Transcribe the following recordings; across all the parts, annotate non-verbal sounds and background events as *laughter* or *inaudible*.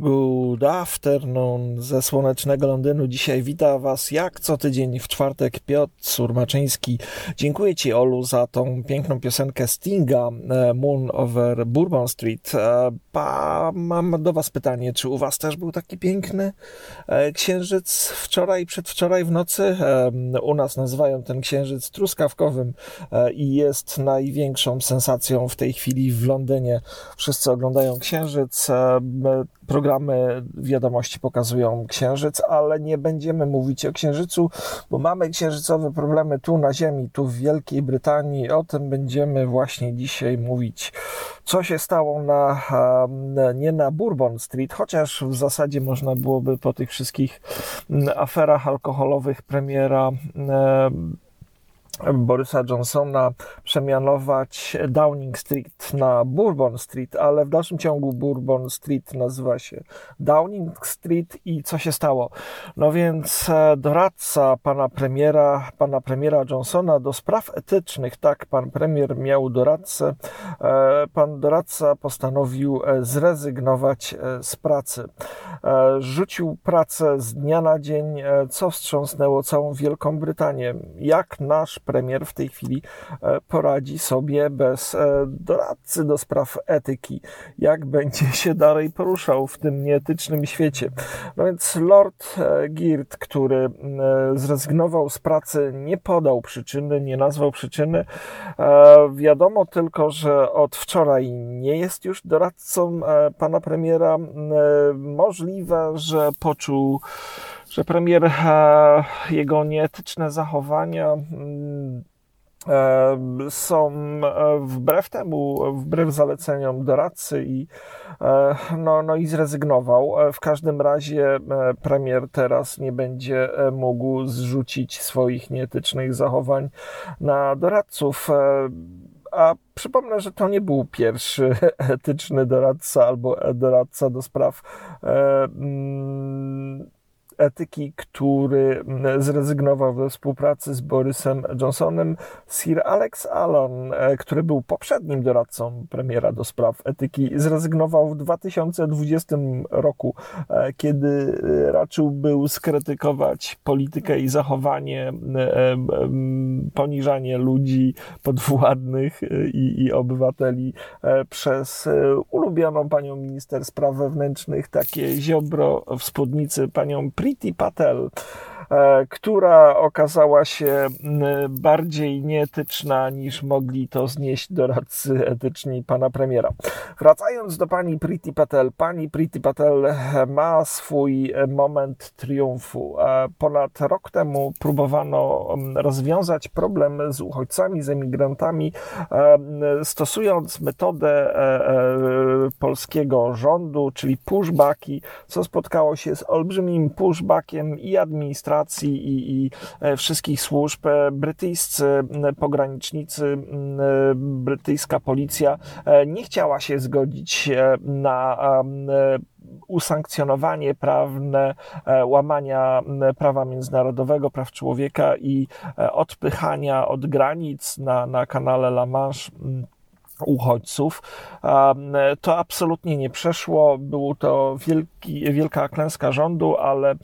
go Good afternoon ze słonecznego Londynu. Dzisiaj wita Was jak co tydzień w czwartek Piotr Surmaczyński. Dziękuję Ci Olu za tą piękną piosenkę Stinga e, Moon over Bourbon Street. E, pa, mam do Was pytanie, czy u Was też był taki piękny e, księżyc wczoraj, przedwczoraj w nocy? U nas nazywają ten księżyc truskawkowym i jest największą sensacją w tej chwili w Londynie. Wszyscy oglądają księżyc programy wiadomości pokazują księżyc, ale nie będziemy mówić o księżycu, bo mamy księżycowe problemy tu na Ziemi, tu w Wielkiej Brytanii. O tym będziemy właśnie dzisiaj mówić. Co się stało na, nie na Bourbon Street, chociaż w zasadzie można byłoby po tych wszystkich aferach alkoholowych premiera Borysa Johnsona przemianować Downing Street na Bourbon Street, ale w dalszym ciągu Bourbon Street nazywa się Downing Street i co się stało? No więc e, doradca pana premiera, pana premiera Johnsona do spraw etycznych, tak, pan premier miał doradcę, pan doradca postanowił e, zrezygnować z pracy. Rzucił pracę z dnia na dzień, co wstrząsnęło całą Wielką Brytanię. Jak nasz premier w tej chwili e, poradzi sobie bez e, doradcy do spraw etyki, jak będzie *laughs* się dalej poruszał w tym nieetycznym świecie. No więc Lord e, Girt, który zrezygnował z pracy, nie podał przyczyny, nie nazwał przyczyny. Wiadomo tylko, że od wczoraj nie jest już doradcą pana premiera. Możliwe, że poczuł że premier, e, jego nieetyczne zachowania mm, e, są e, wbrew temu, wbrew zaleceniom doradcy i, no, no i zrezygnował. W każdym razie premier teraz nie będzie mógł zrzucić swoich nieetycznych zachowań na doradców. A przypomnę, że to nie był pierwszy *laughs* etyczny doradca albo doradca do spraw mm, etyki, który mm, zrezygnował ze współpracy z Borysem Johnsonem. Sir Alex Allen, e, który był poprzednim doradcą premiera do spraw etyki, zrezygnował w 2020 roku, e, kiedy e, raczył był skrytykować politykę i zachowanie, poniżanie ludzi podwładnych i, i obywateli przez ulubioną panią minister spraw wewnętrznych, takie ziobro w spódnicy, panią Pri Priti Patel która okazała się bardziej nieetyczna niż mogli to znieść doradcy etyczni pana premiera. Wracając do pani Priti Patel, pani Priti Patel ma swój moment triumfu. E, ponad rok temu próbowano rozwiązać problem z uchodźcami, z emigrantami, e, stosując metodę polskiego rządu, czyli pushbacki, co spotkało się z olbrzymim pushbackiem i administracji, administracji i, i e, wszystkich służb. E, brytyjscy pogranicznicy, brytyjska policja e, nie chciała się zgodzić na usankcjonowanie prawne łamania prawa międzynarodowego, praw człowieka i odpychania od granic na, na kanale La Manche uchodźców. To absolutnie nie przeszło. Było to wielki, wielka klęska rządu, ale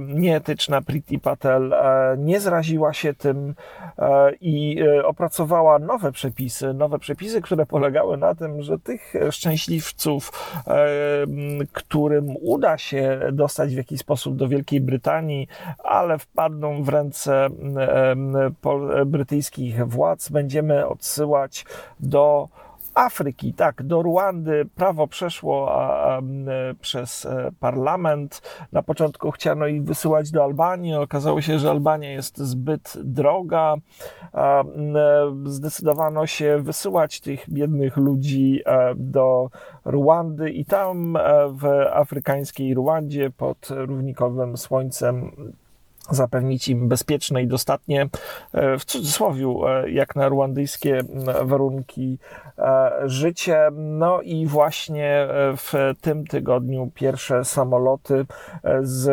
nieetyczna Priti Patel e, nie zraziła się tym e, i e, opracowała nowe przepisy. Nowe przepisy, które polegały na tym, że tych szczęśliwców, którym uda się dostać w jakiś sposób do Wielkiej Brytanii, ale wpadną w ręce brytyjskich władz, będziemy odsyłać do Afryki, tak, do Ruandy prawo przeszło a, przez e, parlament. Na początku chciano ich wysyłać do Albanii. Okazało się, że Albania jest zbyt droga. A, zdecydowano się wysyłać tych biednych ludzi e, do Ruandy i tam e, w afrykańskiej Ruandzie pod równikowym słońcem zapewnić im bezpieczne i dostatnie, e, w cudzysłowie, e, jak na ruandyjskie warunki e, życie. No i właśnie w tym tygodniu pierwsze samoloty z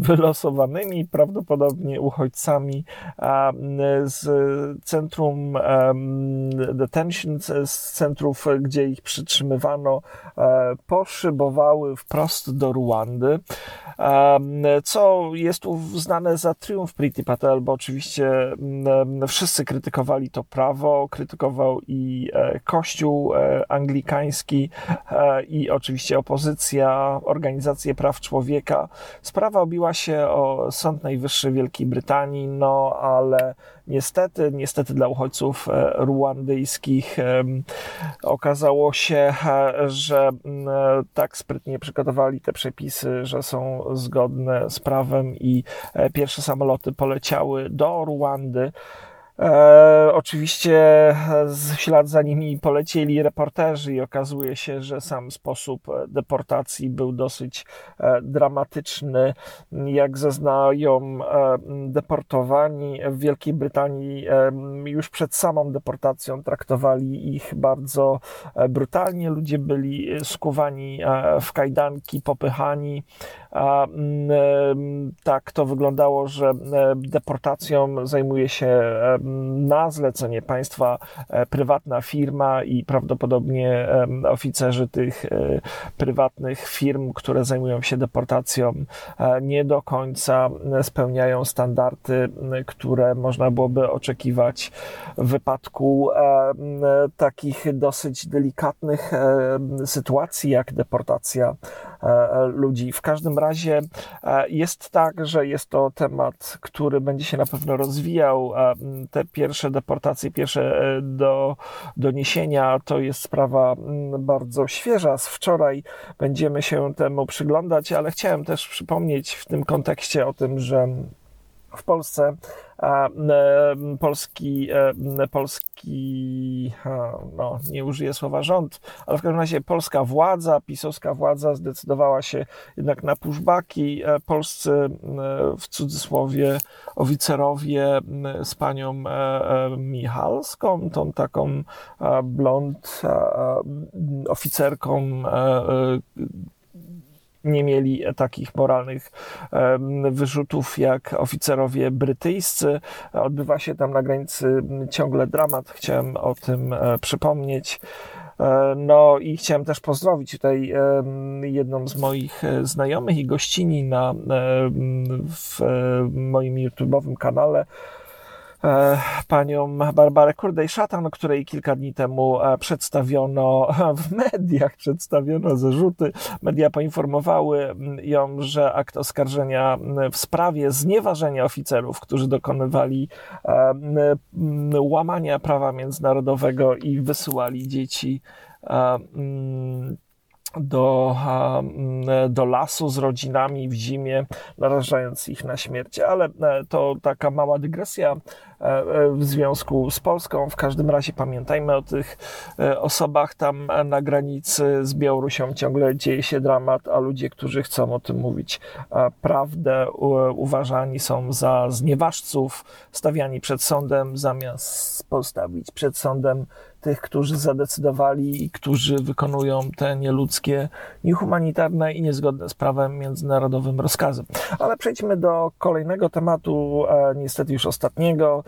wylosowanymi prawdopodobnie uchodźcami z centrum detention, z centrów, gdzie ich przytrzymywano, poszybowały wprost do Ruandy, co jest uznane za triumf Priti Patel, bo oczywiście mm, wszyscy krytykowali to prawo, krytykował i e, Kościół e, anglikański e, i oczywiście opozycja, organizacje praw człowieka. Sprawa obiła się o Sąd Najwyższy Wielkiej Brytanii, no ale Niestety, niestety dla uchodźców e, ruandyjskich okazało się, e, że e, tak sprytnie przygotowali te przepisy, że są zgodne z prawem i pierwsze samoloty poleciały do Ruandy. E, oczywiście w ślad za nimi polecieli reporterzy i okazuje się, że sam sposób deportacji był dosyć e, dramatyczny. Jak zeznają e, deportowani w Wielkiej Brytanii e, już przed samą deportacją traktowali ich bardzo e, brutalnie. Ludzie byli skuwani e, w kajdanki, popychani. Tak to wyglądało, że deportacją zajmuje się na zlecenie państwa e, prywatna firma i prawdopodobnie oficerzy tych e, prywatnych firm, które zajmują się deportacją, e, nie do końca spełniają standardy, które można byłoby oczekiwać w wypadku takich dosyć delikatnych sytuacji, jak deportacja ludzi. W każdym razie jest tak, że jest to temat, który będzie się na pewno rozwijał. Te pierwsze deportacje, pierwsze e, do, doniesienia to jest sprawa bardzo świeża. Z wczoraj będziemy się temu przyglądać, ale chciałem też przypomnieć w tym kontekście o tym, że w Polsce polski, polski no, nie użyję słowa rząd, ale w każdym razie polska władza, pisowska władza zdecydowała się jednak na pushbacki. E, polscy, w cudzysłowie, oficerowie z panią e, e, Michalską, tą taką blond oficerką nie mieli takich moralnych wyrzutów jak oficerowie brytyjscy. Odbywa się tam na granicy ciągle dramat. Chciałem o tym e, przypomnieć. E, no i chciałem też pozdrowić tutaj jedną z moich e, znajomych i gościni na, w moim YouTube'owym kanale, panią Barbarę Kurdej-Szatan, której kilka dni temu e, przedstawiono *laughs* w mediach, przedstawiono zarzuty. Media poinformowały ją, że akt oskarżenia w sprawie znieważenia oficerów, którzy dokonywali e, łamania prawa międzynarodowego i wysyłali dzieci do, do lasu z rodzinami w zimie, narażając ich na śmierć. Ale to taka mała dygresja. E, e, w związku z Polską. W każdym razie pamiętajmy o tych e, osobach tam na granicy z Białorusią. Ciągle dzieje się dramat, a ludzie, którzy chcą o tym mówić prawdę, uważani są za znieważców, stawiani przed sądem, zamiast postawić przed sądem tych, którzy zadecydowali i którzy wykonują te nieludzkie, niehumanitarne i niezgodne z prawem międzynarodowym rozkazy. Ale przejdźmy do kolejnego tematu, niestety już ostatniego.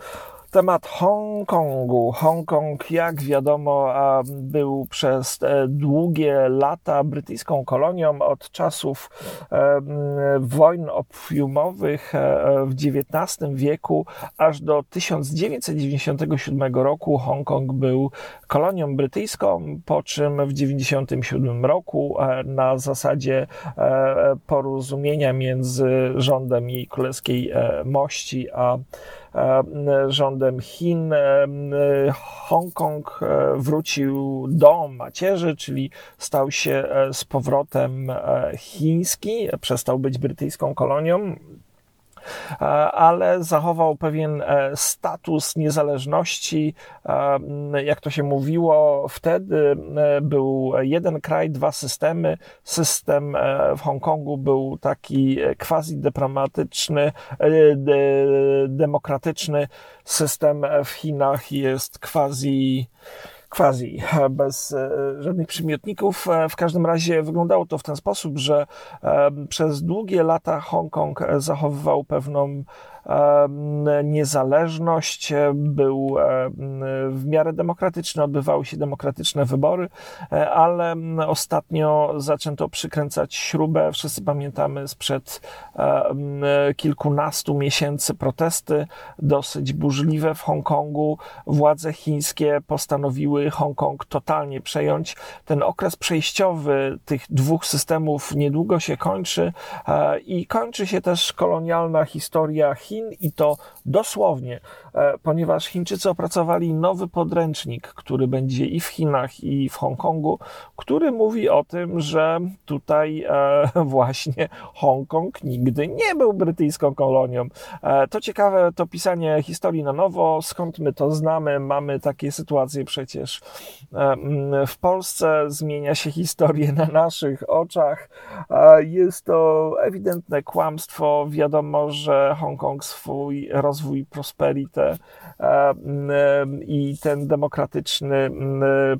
Temat Hongkongu. Hongkong, jak wiadomo, był przez e, długie lata brytyjską kolonią od czasów e, wojen opiumowych e, w XIX wieku aż do 1997 roku. Hongkong był kolonią brytyjską, po czym w 1997 roku na zasadzie porozumienia między rządem jej królewskiej mości a rządem Chin. E, Hongkong e, wrócił do macierzy, czyli stał się z powrotem chiński, przestał być brytyjską kolonią. Ale zachował pewien status niezależności. Jak to się mówiło, wtedy był jeden kraj, dwa systemy. System w Hongkongu był taki quasi dyplomatyczny, demokratyczny. System w Chinach jest quasi quasi, *laughs* bez e, żadnych przymiotników. E, w każdym razie wyglądało to w ten sposób, że e, przez długie lata Hongkong zachowywał pewną niezależność, był w miarę demokratyczny, odbywały się demokratyczne wybory, e, ale ostatnio zaczęto przykręcać śrubę. Wszyscy pamiętamy sprzed kilkunastu miesięcy protesty dosyć burzliwe w Hongkongu. Władze chińskie postanowiły Hongkong totalnie przejąć. Ten okres przejściowy tych dwóch systemów niedługo się kończy e, i kończy się też kolonialna historia Chin Chin i to dosłownie, e, ponieważ Chińczycy opracowali nowy podręcznik, który będzie i w Chinach, i w Hongkongu, który mówi o tym, że tutaj e, *laughs* właśnie Hongkong nigdy nie był brytyjską kolonią. E, to ciekawe, to pisanie historii na nowo, skąd my to znamy, mamy takie sytuacje przecież w Polsce, zmienia się historię na naszych oczach. Jest to ewidentne kłamstwo. Wiadomo, że Hongkong swój rozwój prosperity e, i ten demokratyczny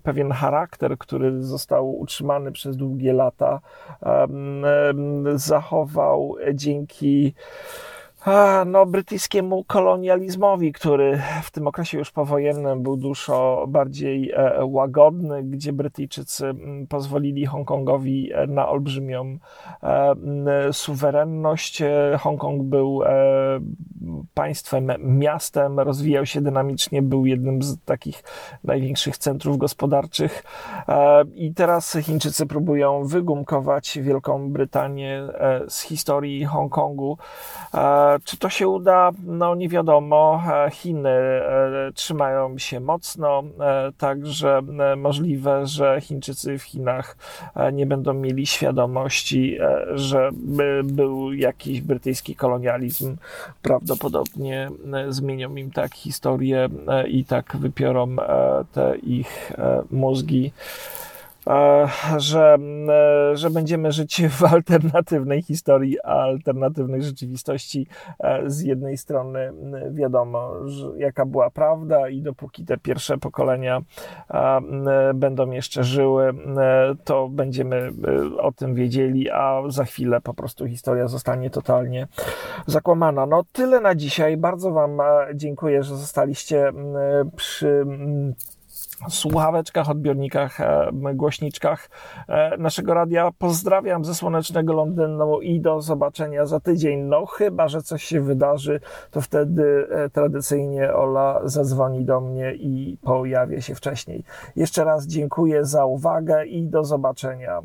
pewien charakter, który został utrzymany przez długie lata, zachował dzięki no, brytyjskiemu kolonializmowi, który w tym okresie już powojennym był dużo bardziej e, łagodny, gdzie Brytyjczycy pozwolili Hongkongowi e, na olbrzymią e, suwerenność. Hongkong był państwem, miastem, rozwijał się dynamicznie, był jednym z takich największych centrów gospodarczych i teraz Chińczycy próbują wygumkować Wielką Brytanię z historii Hongkongu. Czy to się uda? No nie wiadomo. E, Chiny e, trzymają się mocno, e, także możliwe, że Chińczycy w Chinach nie będą mieli świadomości, że był jakiś brytyjski kolonializm. Prawdopodobnie zmienią im tak historię i tak wypiorą te ich mózgi. E, że, e, że będziemy żyć w alternatywnej historii, alternatywnej rzeczywistości. E, z jednej strony wiadomo, jaka była prawda, i dopóki te pierwsze pokolenia będą jeszcze żyły, to będziemy o tym wiedzieli, a za chwilę po prostu historia zostanie totalnie zakłamana. No tyle na dzisiaj. Bardzo Wam dziękuję, że zostaliście przy słuchaweczkach, odbiornikach, e, głośniczkach e, naszego radia. Pozdrawiam ze słonecznego Londynu i do zobaczenia za tydzień. No chyba, że coś się wydarzy, to wtedy e, tradycyjnie Ola zadzwoni do mnie i pojawię się wcześniej. Jeszcze raz dziękuję za uwagę i do zobaczenia.